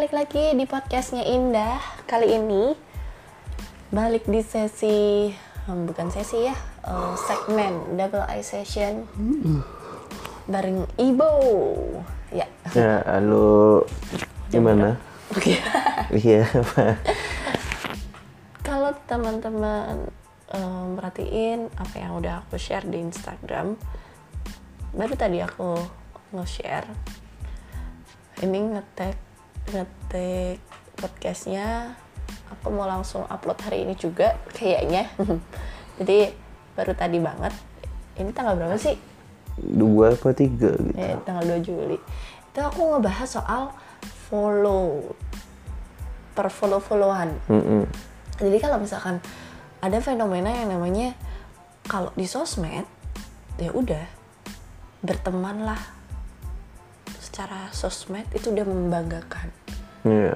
balik lagi di podcastnya Indah. Kali ini balik di sesi hmm, bukan sesi ya, eh, segmen double eye session bareng Ibo. Ya. Ya, halo. Gimana? Oke. Iya. Kalau teman-teman merhatiin apa yang udah aku share di Instagram, baru tadi aku nge-share ini ngetek ngetek podcastnya. Aku mau langsung upload hari ini juga kayaknya. Jadi baru tadi banget. Ini tanggal berapa sih? Dua apa tiga gitu. eh, tanggal 2 Juli. Itu aku ngebahas soal follow per follow followan Mm-mm. jadi kalau misalkan ada fenomena yang namanya kalau di sosmed ya udah bertemanlah. Secara sosmed itu udah membanggakan Iya,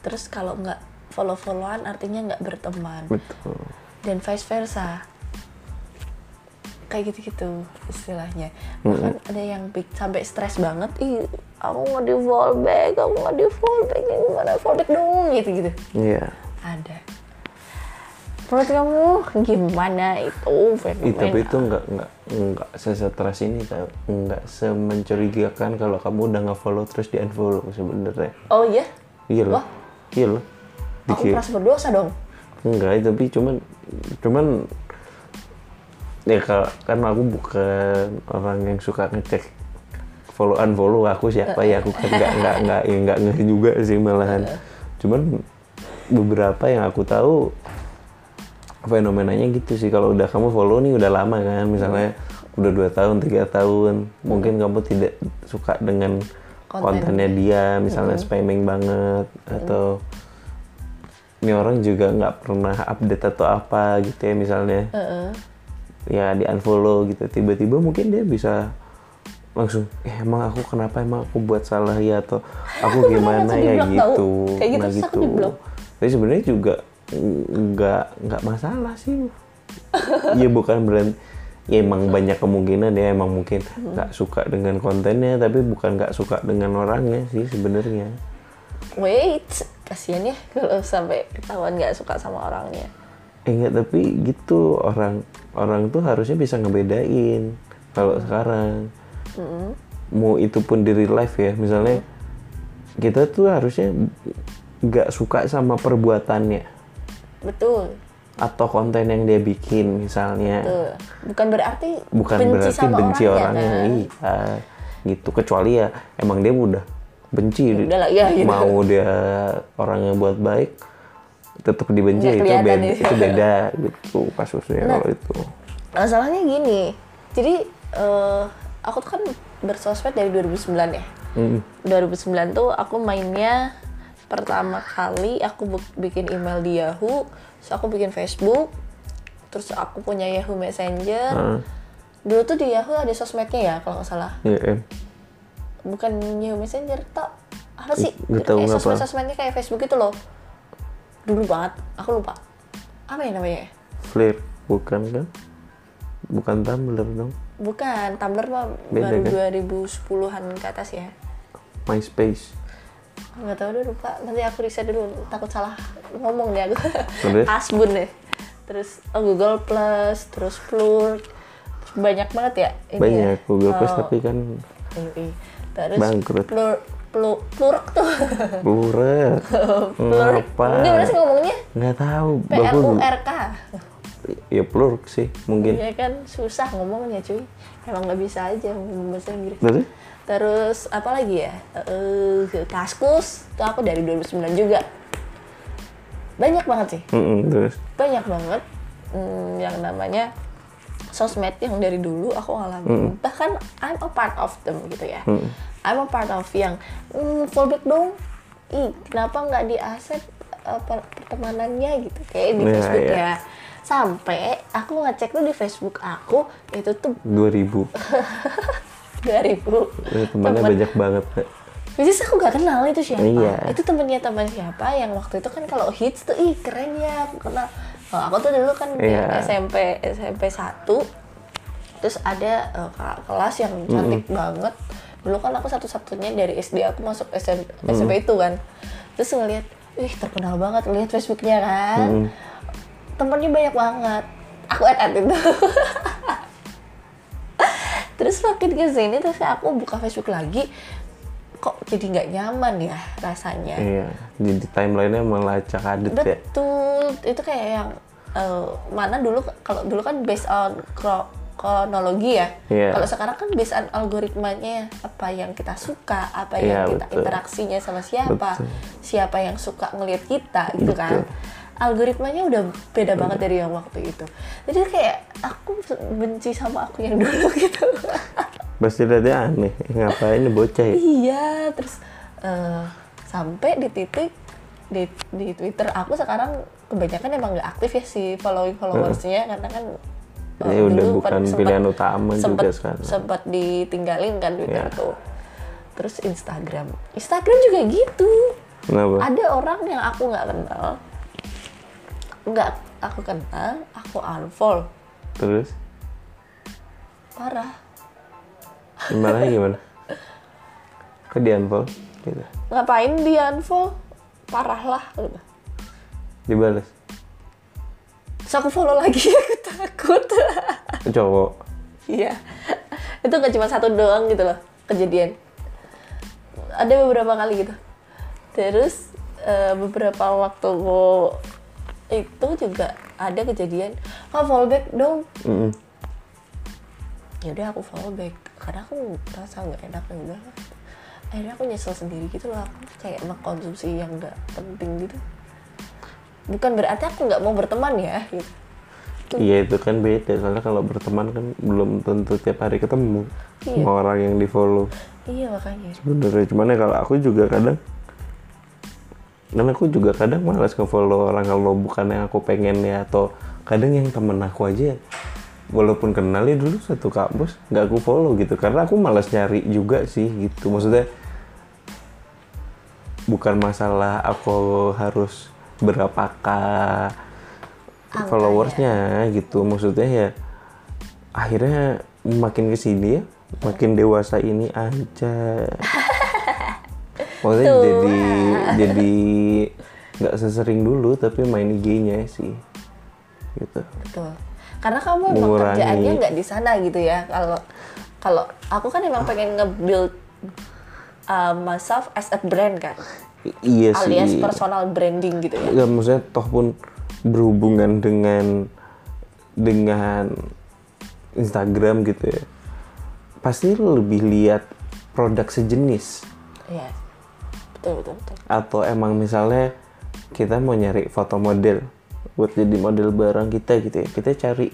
terus kalau nggak follow followan artinya nggak berteman. Betul. dan vice versa. Kayak gitu-gitu istilahnya. Bahkan ada yang big, sampai stres banget ih aku nggak di fallback aku nggak di fallback gimana? Fallback dong gitu gitu Iya. ada. Menurut kamu gimana itu fenomena? Tapi itu nggak nggak nggak sesetres ini nggak semencurigakan kalau kamu udah nggak follow terus di unfollow sebenarnya. oh iya Iya loh. Wah. Iya loh. aku merasa berdosa dong. Enggak, tapi cuman cuman ya kalau kan aku bukan orang yang suka ngecek follow unfollow aku siapa ya. Aku kan nggak nggak nggak ya nggak ngeh juga sih malahan. Cuman beberapa yang aku tahu fenomenanya gitu sih. Kalau udah kamu follow nih udah lama kan misalnya udah dua tahun tiga tahun. Mungkin kamu tidak suka dengan Konten. kontennya dia misalnya spamming banget atau ini orang juga nggak pernah update atau apa gitu ya misalnya. Heeh. ya di unfollow gitu tiba-tiba mungkin dia bisa langsung eh emang aku kenapa? Emang aku buat salah ya? Atau aku gimana ya? gitu. Kayak gitu nah aku gitu. tapi sebenarnya juga nggak nggak masalah sih. Ya bukan berarti ya emang banyak kemungkinan dia emang mungkin Hmm. nggak suka dengan kontennya tapi bukan nggak suka dengan orangnya sih sebenarnya. Wait kasihan ya kalau sampai ketahuan nggak suka sama orangnya. Eh enggak, tapi gitu orang orang tuh harusnya bisa ngebedain kalau sekarang. Mau itu pun di real life ya, misalnya kita tuh harusnya nggak suka sama perbuatannya. Betul atau konten yang dia bikin misalnya. Tuh. bukan berarti Bukan benci berarti sama benci orangnya, orangnya, kan? iya. Gitu kecuali ya emang dia udah benci udah lah, ya, gitu. mau dia orangnya buat baik tetap dibenci Nggak itu beda, ya. itu beda gitu kasusnya Nah. kalau itu. masalahnya gini jadi eh, aku tuh kan bersosmed dari 2009 ya Mm. 2009 tuh aku mainnya pertama kali aku bikin email di Yahoo terus aku bikin Facebook terus aku punya Yahoo Messenger Heeh. dulu tuh di Yahoo ada sosmednya ya kalau nggak salah Iya, em. bukan Yahoo Messenger tak apa sih Nggak tahu kayak ngapa. sosmed sosmednya kayak Facebook itu loh dulu banget aku lupa apa ya namanya Flare bukan kan? Bukan Tumblr dong. bukan Tumblr mah Beda, baru kan? 2010-an ke atas ya MySpace. Nggak tahu deh lupa nanti aku riset dulu takut salah ngomong deh aku asbun deh terus oh, Google Plus terus Plur banyak banget ya ini Banyak ya. Google Plus Oh, tapi kan iya. terus Bangkrut. Plur Plur Plurk tuh. Plurk Apa? gimana sih ngomongnya Nggak tahu. P R. U R K Ya Plurk sih mungkin. ya kan susah ngomongnya cuy emang nggak bisa aja ngomong bahasa Inggris Terus? Terus apa lagi ya? Eh Kaskus itu aku dari 2009 juga. Banyak banget sih. Mm-mm, terus. banyak banget. Hmm, yang namanya sosmed yang dari dulu aku ngalamin bahkan I'm a part of them gitu ya. I'm a part of yang hmm, fallback dong. Ih kenapa nggak di aset apa pertemanannya gitu? Kayak di Iya, Facebook iya. ya. Sampai aku ngecek tuh di Facebook aku itu tuh 2000. 2000 Ya, temannya Temen- banyak banget. Kak. Which is aku gak kenal itu siapa. Iya. Itu temennya teman siapa yang waktu itu kan kalau hits tuh ih keren ya aku kenal. Oh, aku tuh dulu kan Iya. SMP SMP 1 terus ada kakak kelas yang cantik banget. Dulu kan aku satu-satunya dari SD aku masuk SMP, SMP itu kan. terus ngeliat ih terkenal banget lihat Facebooknya kan Mm. temennya banyak banget aku add add itu terus makin ke sini terus aku buka Facebook lagi kok jadi nggak nyaman ya rasanya Iya, jadi timelinenya melacak adet ya. betul itu kayak yang eh, mana dulu kalau dulu kan based on kro- kronologi ya Iya. kalau sekarang kan based on algoritmanya apa yang kita suka apa yang Iya, kita betul. interaksinya sama siapa Betul. siapa yang suka ngelihat kita gitu kan Betul. Algoritmanya udah beda banget dari yang waktu itu jadi kayak aku benci sama aku yang dulu gitu Pasti lihatnya aneh, ngapain ini bocah ya? Iya, terus eh, sampai di titik di, di Twitter aku sekarang kebanyakan emang nggak aktif ya si following followersnya karena kan eh, Ya udah dulu bukan kan sempet- pilihan utama sempet, juga sekarang. sempat ditinggalin kan Twitter Ya. tuh. Terus Instagram, Instagram juga gitu. Kenapa? Ada orang yang aku nggak kenal, nggak aku kenal, aku unfollow, Terus parah. gimana gimana? Kok di unfollow? Gitu. Ngapain dia unfollow? Parah lah. gitu. Dibalas. Terus aku follow lagi, aku takut. Cowok. Iya. Itu gak cuma satu doang gitu loh kejadian. Ada beberapa kali gitu. Terus eh, beberapa waktu mau itu juga ada kejadian, ah follow back dong. Mm-mm. Ya udah aku follow back karena aku merasa nggak enak ya udah. Akhirnya aku nyesel sendiri gitu loh. Aku kayak mengkonsumsi yang nggak penting gitu. Bukan berarti aku nggak mau berteman ya. Gitu. Iya itu kan beda, soalnya kalau berteman kan belum tentu tiap hari ketemu Iya. sama orang yang di follow. Iya makanya. Sebenarnya cuman ya kalau aku juga kadang dan aku juga kadang malas nge-follow orang kalau bukan yang aku pengen ya atau kadang yang temen aku aja walaupun kenal ya dulu satu kampus nggak aku follow gitu. Karena aku malas nyari juga sih gitu. Maksudnya bukan masalah aku harus berapakah followersnya gitu. Maksudnya ya akhirnya makin ke sini ya makin dewasa ini aja maksudnya Tuh. jadi jadi nggak sesering dulu tapi main IG-nya sih gitu Betul. Karena kamu emang Mengurangi. kerjaannya nggak di sana gitu ya. Kalau kalau aku kan emang pengen nge-build uh, myself as a brand kan, I- iya sih alias personal branding gitu ya. ya maksudnya toh pun berhubungan dengan dengan Instagram gitu ya pasti lebih lihat produk sejenis Iya. Betul betul betul. atau emang misalnya kita mau nyari foto model buat jadi model barang kita gitu ya kita cari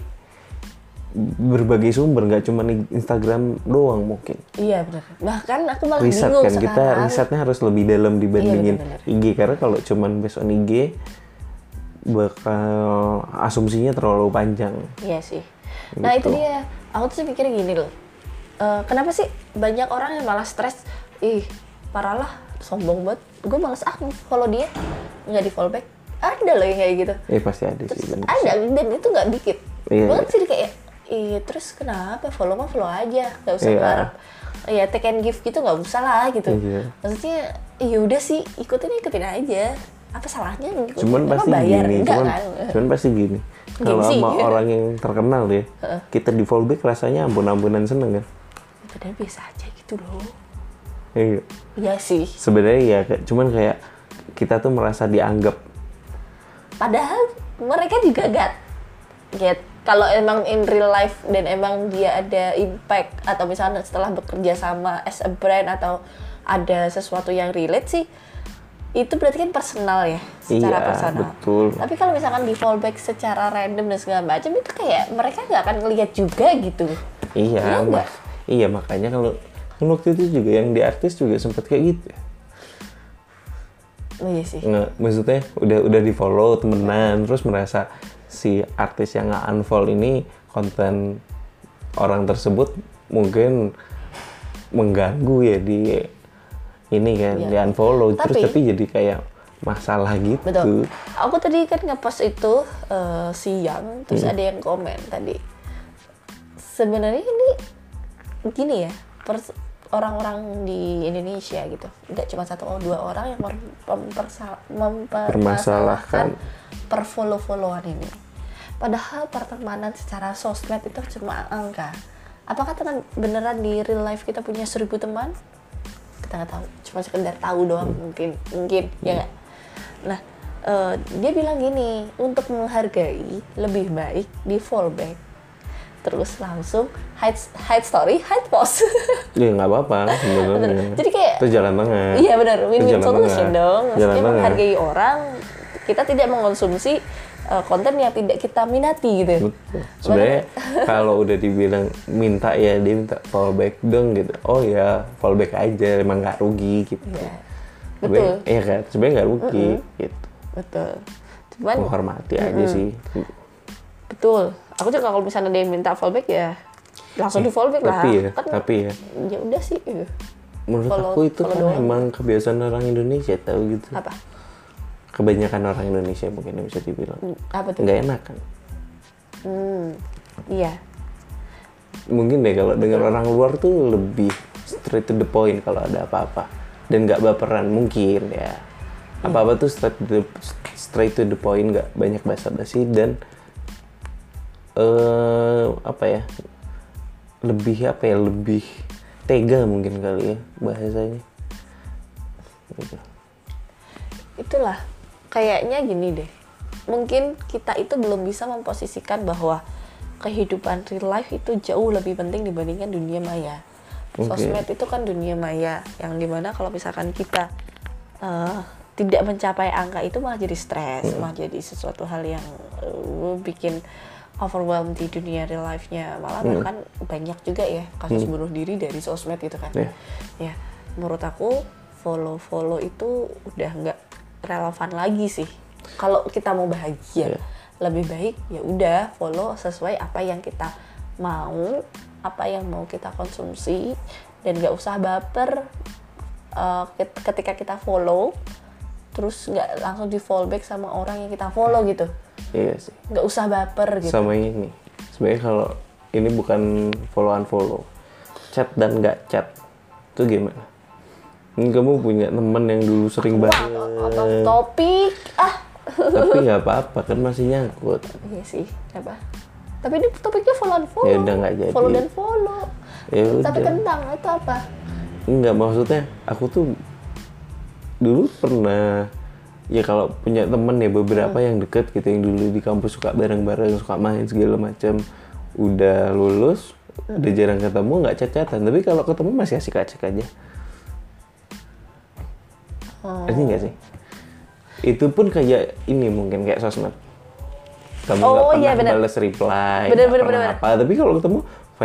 berbagai sumber nggak cuma di Instagram doang mungkin Iya benar. Bahkan aku malah riset bingung kan kita sekarang. risetnya harus lebih dalam dibandingin Iya. IG karena kalau cuman based on IG bakal asumsinya terlalu panjang Iya sih. Nah itu Gitu. dia. Aku tuh mikir gini loh. Eh, kenapa sih banyak orang yang malah stres? Ih, parah lah, sombong banget. Gue males ah follow dia, nggak di follow back. Ada loh yang kayak gitu. eh pasti ada sih bener. ada dan itu nggak dikit. Iya, Banget iya. sih kayak, iya terus kenapa follow mah follow aja, nggak usah Iya. ngarep. Iya take and give gitu nggak usah lah gitu. Iya. Maksudnya, ya udah sih ikutin ikutin aja. Apa salahnya ngikutin? cuman pasti bayar gini enggak cuman, kan? cuman pasti gini kalau sama orang yang terkenal ya kita di fallback rasanya ampun-ampunan seneng kan Padahal biasa aja gitu loh. Iya. Iya sih. sebenarnya ya cuman kayak kita tuh merasa dianggap Padahal mereka juga gak get kalau emang in real life dan emang dia ada impact atau misalnya setelah bekerja sama as a brand atau ada sesuatu yang relate sih itu berarti kan personal ya secara Iya, personal. betul. Tapi kalau misalkan di fallback secara random dan segala macam itu kayak mereka nggak akan ngelihat juga gitu. iya Iya iya makanya kalau kan waktu itu juga yang di artis juga sempet kayak gitu ya. Oh iya sih. nggak maksudnya udah udah di follow temenan terus merasa si artis yang nggak unfollow ini konten orang tersebut mungkin mengganggu ya di ini kan Iya. di unfollow terus Tapi- tapi jadi kayak masalah gitu Betul. Aku tadi kan ngepost itu eh, siang, terus Hmm. ada yang komen tadi. Sebenarnya ini gini ya, pers- orang-orang di Indonesia gitu. Nggak cuma satu atau dua orang yang mempermasalahkan. Permasalahkan. per follow-followan ini. Padahal pertemanan secara sosmed itu cuma angka. Apakah teman beneran di real life kita punya seribu teman? Kita nggak tahu. Cuma sekedar tahu doang mungkin mungkin ya nggak? Nah eh, dia bilang gini untuk menghargai lebih baik di fallback terus langsung hide hide story hide post ya nggak apa-apa sebenarnya jadi kayak itu jalan tengah iya benar win-win jalan solution tengah. dong Jalan maksudnya tengah. menghargai orang kita tidak mengkonsumsi eh, konten yang tidak kita minati gitu Betul. Sebenarnya kalau udah dibilang minta ya dia minta fallback dong gitu. Oh ya fallback aja emang nggak rugi gitu. Iya. Sebenarnya- Betul. Iya kan, sebenarnya nggak rugi gitu. betul cuman Menghormati aja sih. betul aku juga kalau misalnya ada yang minta fallback ya langsung di fallback lah Tapi ya, kan tapi ya, ya udah sih iya. menurut Follow- aku itu kan doang. emang kebiasaan orang Indonesia tahu gitu. apa Kebanyakan orang Indonesia mungkin bisa dibilang apa tuh nggak enak kan. hmm iya Mungkin deh kalau dengan orang luar tuh lebih straight to the point kalau ada apa-apa dan nggak baperan mungkin ya. Apa-apa tuh straight to the, straight to the point nggak banyak basa-basi dan eh apa ya lebih apa ya lebih tega mungkin kali ya bahasanya. Gitu. itulah kayaknya gini deh mungkin kita itu belum bisa memposisikan bahwa kehidupan real life itu jauh lebih penting dibandingkan dunia maya Oke. sosmed itu kan dunia maya yang di mana kalau misalkan kita eh, tidak mencapai angka itu malah jadi stres malah jadi sesuatu hal yang eh, bikin overwhelmed di dunia real life-nya. Malah bahkan banyak juga ya kasus bunuh diri dari sosmed gitu kan. Iya. ya menurut aku follow follow itu udah nggak relevan lagi sih. Kalau kita mau bahagia Iya. lebih baik ya udah follow sesuai apa yang kita mau apa yang mau kita konsumsi dan nggak usah baper uh, ket- ketika kita follow terus nggak langsung di fallback sama orang yang kita follow gitu Iya sih. nggak usah baper gitu. Sama ini. Sebenarnya kalau ini bukan follow unfollow chat dan nggak chat. Itu gimana? Ini kamu punya temen yang dulu sering Wah, banget. of topik ah. Tapi nggak apa-apa kan masih nyangkut. Iya sih apa tapi ini topiknya follow and follow. Ya udah, nggak jadi. follow dan follow. Ya tapi udah. kentang itu apa? Nggak maksudnya aku tuh dulu pernah ya kalau punya temen ya beberapa Hmm. yang deket gitu yang dulu di kampus suka bareng-bareng suka main segala macam udah lulus udah jarang ketemu nggak cacatan tapi kalau ketemu masih asik asik aja Oh. Ngerti nggak sih itu pun kayak ini mungkin kayak sosmed kamu Oh, nggak pernah iya, benar. balas reply benar, pernah benar. apa tapi kalau ketemu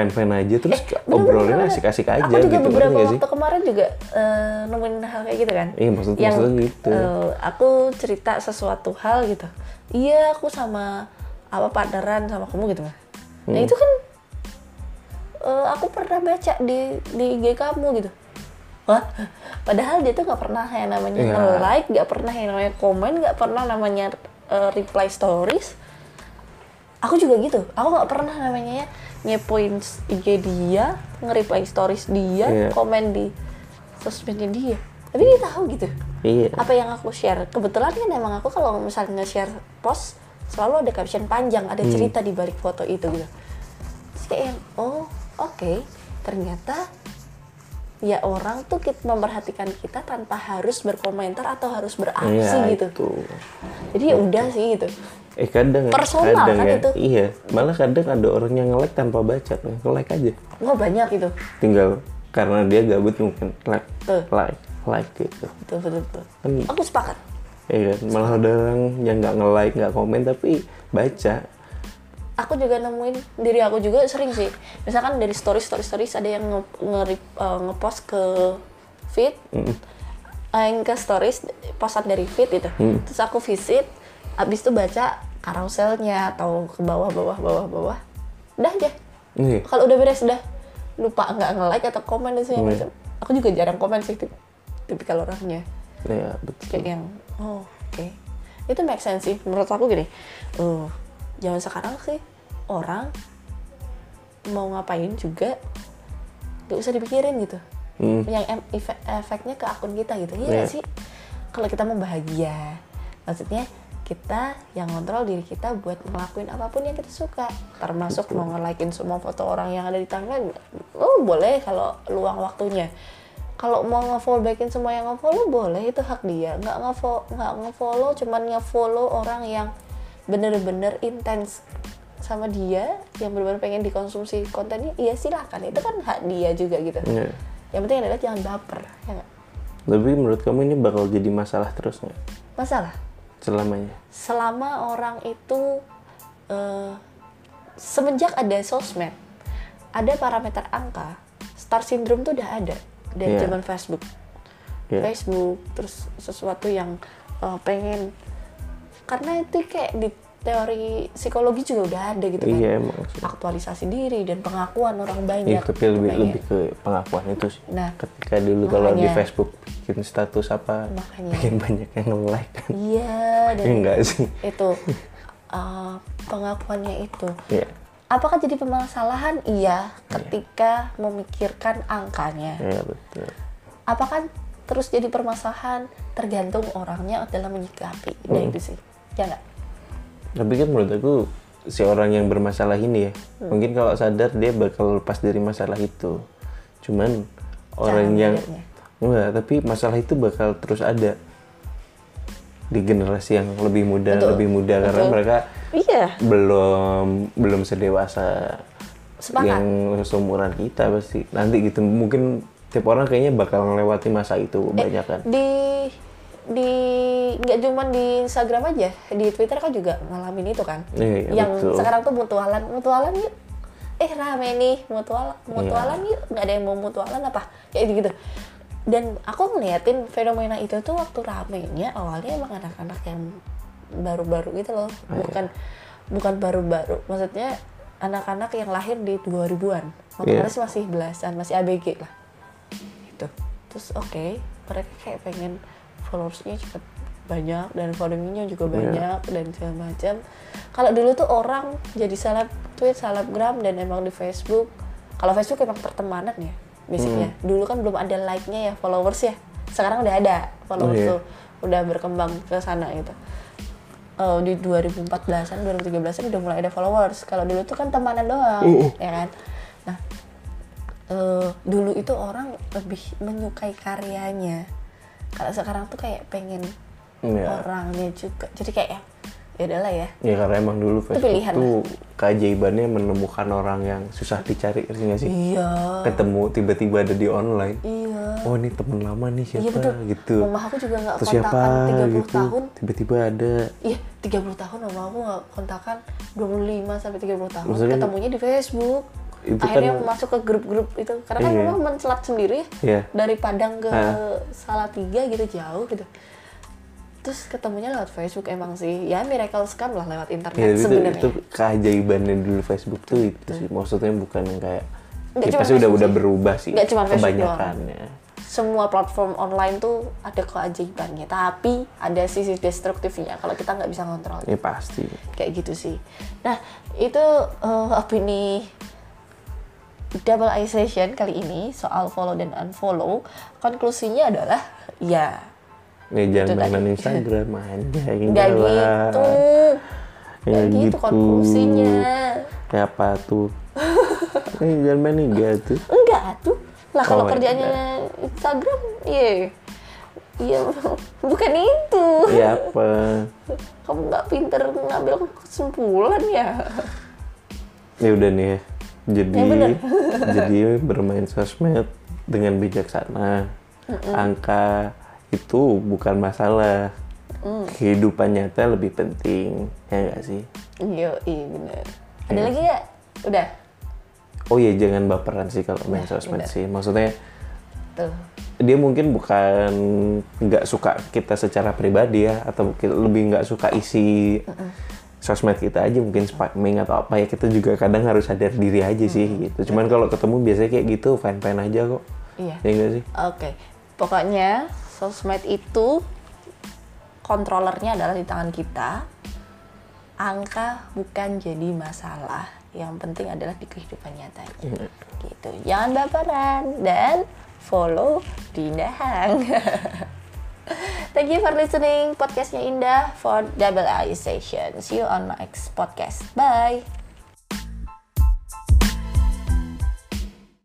fine aja terus obrolinnya asik asik aja aku juga gitu beberapa ngerti nggak sih waktu kemarin juga eh, nemuin hal kayak gitu kan Iya, maksud- yang maksudnya gitu. eh, aku cerita sesuatu hal gitu iya aku sama apa partneran sama kamu gitu nah Hmm. itu kan eh, aku pernah baca di di IG kamu gitu Wah, padahal dia tuh nggak pernah yang namanya Iya. nge-like, nggak pernah yang namanya komen, nggak pernah namanya eh, reply stories. Aku juga gitu. Aku nggak pernah namanya ya nyepoin IG dia, nge-reply stories dia, Iya. komen di sosmednya dia. Tapi dia tahu gitu. iya Apa yang aku share. Kebetulan kan emang aku kalau misalnya nge-share post selalu ada caption panjang, ada cerita di balik foto itu gitu. Terus kayak yang, oh oke, ternyata ya orang tuh kita memperhatikan kita tanpa harus berkomentar atau harus beraksi Iya, gitu. itu. Jadi ya udah sih gitu. Eh kadang Personal kadang kan ya, itu? Iya, malah kadang ada orang yang nge-like tanpa baca, nge-like aja. Wah banyak itu. Tinggal karena dia gabut mungkin like, Tuh. like, like gitu. Betul betul betul. Kan Aku sepakat. iya kan, malah ada orang yang nggak nge-like, nggak komen tapi baca. Aku juga nemuin diri aku juga sering sih. Misalkan dari stories stories stories ada yang nge, nge, eh, ngepost ke feed, eh, yang ke stories postan dari feed itu. Terus aku visit, abis itu baca karuselnya atau ke bawah bawah bawah bawah. Udah aja. Iya. Kalau udah beres udah lupa nggak nge-like atau komen dan segala Iya. macam. Aku juga jarang komen sih tip tipikal orangnya. Iya, betul. kayak yang oh oke itu make sense sih menurut aku gini uh, zaman sekarang sih orang mau ngapain juga gak usah dipikirin gitu Hmm. yang efek- efeknya ke akun kita gitu ya Iya. nggak sih kalau kita mau bahagia maksudnya kita yang kontrol diri kita buat ngelakuin apa pun yang kita suka. Termasuk mau nge-likein semua foto orang yang ada di timeline oh boleh kalau luang waktunya. Kalau mau nge-follow backin semua yang nge-follow boleh itu hak dia. Nggak nge-follow nggak nge-follow cuman nge-follow orang yang bener-bener intens sama dia yang benar-benar pengen dikonsumsi kontennya iya silakan. Itu kan hak dia juga gitu. Iya. yang penting adalah jangan baper ya Tapi menurut kamu ini bakal jadi masalah terus nggak? Masalah selamanya? selama orang itu eh, semenjak ada sosmed ada parameter angka star syndrome tuh udah ada dari Iya. zaman Facebook Iya. Facebook terus sesuatu yang eh, pengen karena itu kayak di teori psikologi juga udah ada gitu kan Iya emang aktualisasi diri dan pengakuan orang banyak Iya, tapi lebih pengen. lebih ke pengakuan itu sih. Nah, Ketika dulu kalau di. Facebook bikin status apa, Makanya. bikin banyak yang nge-like kan. iya dan Ya enggak sih. itu eh, pengakuannya itu Iya. apakah jadi permasalahan iya ketika memikirkan angkanya Iya betul. apakah terus jadi permasalahan tergantung orangnya dalam menyikapi nah Hmm. itu sih ya nggak Tapi kan menurut aku si orang yang bermasalah ini ya, Hmm. mungkin kalau sadar dia bakal lepas dari masalah itu. Cuman orang yang. Enggak, tapi masalah itu bakal terus ada di generasi yang lebih muda, Betul. lebih muda karena Betul. mereka iya belum belum sedewasa Sepakat. yang seumuran kita pasti nanti gitu mungkin tiap orang kayaknya bakal melewati masa itu Eh, kebanyakan di di nggak cuma di Instagram aja di Twitter kan juga ngalamin itu kan Iya, iya, yang betul. sekarang tuh mutualan mutualan yuk eh rame nih mutual mutualan Iya. yuk nggak ada yang mau mutualan apa kayak gitu dan aku ngeliatin fenomena itu tuh waktu ramenya awalnya emang anak-anak yang baru-baru gitu loh. Ah, iya. bukan bukan baru-baru. Maksudnya anak-anak yang lahir di 2000-an waktu Iya. masih masih belasan masih ABG lah. Gitu. Terus oke mereka kayak pengen followersnya cepet banyak dan followingnya juga Iya. banyak dan segala macam. Kalau dulu tuh orang jadi seleb tweet selebgram dan emang di Facebook. Kalau Facebook emang pertemanan ya basicnya Hmm. dulu kan belum ada like-nya ya followers ya sekarang udah ada followers Oh, iya. tuh udah berkembang ke sana gitu Eh, di 2014an 2013an udah mulai ada followers kalau dulu tuh kan temanan doang Uh, uh. ya kan nah eh, dulu itu orang lebih menyukai karyanya kalau sekarang tuh kayak pengen Iya. orangnya juga jadi kayak ya ya. Udahlah ya ya karena emang dulu Facebook pilihan tuh keajaibannya menemukan orang yang susah dicari nggak sih? Iya. Ketemu tiba-tiba ada di online. Iya. Oh ini temen lama nih siapa? Iya, betul. gitu. Mama aku juga nggak terus siapa? kontakan 30 gitu. tahun. Tiba-tiba ada. Iya 30 tahun mama aku nggak kontakan. 25 sampai 30 tahun. Maksudnya kan- ketemunya di Facebook. Itu akhirnya kan- masuk ke grup-grup itu. Karena kan Iya. mama mencelat sendiri ya Iya. dari Padang ke. Salatiga gitu jauh gitu terus ketemunya lewat Facebook emang sih. Ya miracle scam lah lewat internet ya itu, sebenarnya. itu keajaibannya dulu Facebook tuh itu sih. Maksudnya bukan yang kayak Nggak ya pasti udah udah berubah sih Nggak cuma kebanyakannya. Semua platform online tuh ada keajaibannya tapi ada sisi destruktifnya kalau kita nggak bisa kontrol ya pasti. Kayak gitu sih. Nah itu eh, opini double eye session kali ini soal follow dan unfollow. Konklusinya adalah ya ya jangan Itu mainan tadi. Instagram aja nggak enggak gitu. Ya nggak gitu gitu. konklusinya kayak apa tuh? Eh, jangan main enggak tuh. Enggak tuh. Lah kalau Oh, kerjanya Instagram iya. Iya bukan itu. Ya apa? Kamu nggak pinter ngambil kesimpulan ya? Ya udah nih ya jadi Ya, jadi bermain sosmed dengan bijaksana angka itu bukan masalah. Mm. kehidupan nyata lebih penting ya enggak sih? Iya iya bener. Ada Iya. lagi nggak? Udah? Oh ya jangan baperan sih kalau main sosmed bener. sih. Maksudnya tuh. dia mungkin bukan nggak suka kita secara pribadi ya atau mungkin lebih nggak suka isi sosmed kita aja mungkin spamming atau apa ya kita juga kadang harus sadar diri aja sih gitu. Cuman kalau ketemu biasanya kayak gitu fine fine aja kok. Iya. Ya enggak sih? Oke, pokoknya sosmed itu kontrolernya adalah di tangan kita. Angka bukan jadi masalah. Yang penting adalah di kehidupan nyatanya. Gitu. Jangan baperan dan follow Dinda Hang. Thank you for listening podcastnya Indah for Double I Session. See you on my next podcast. Bye.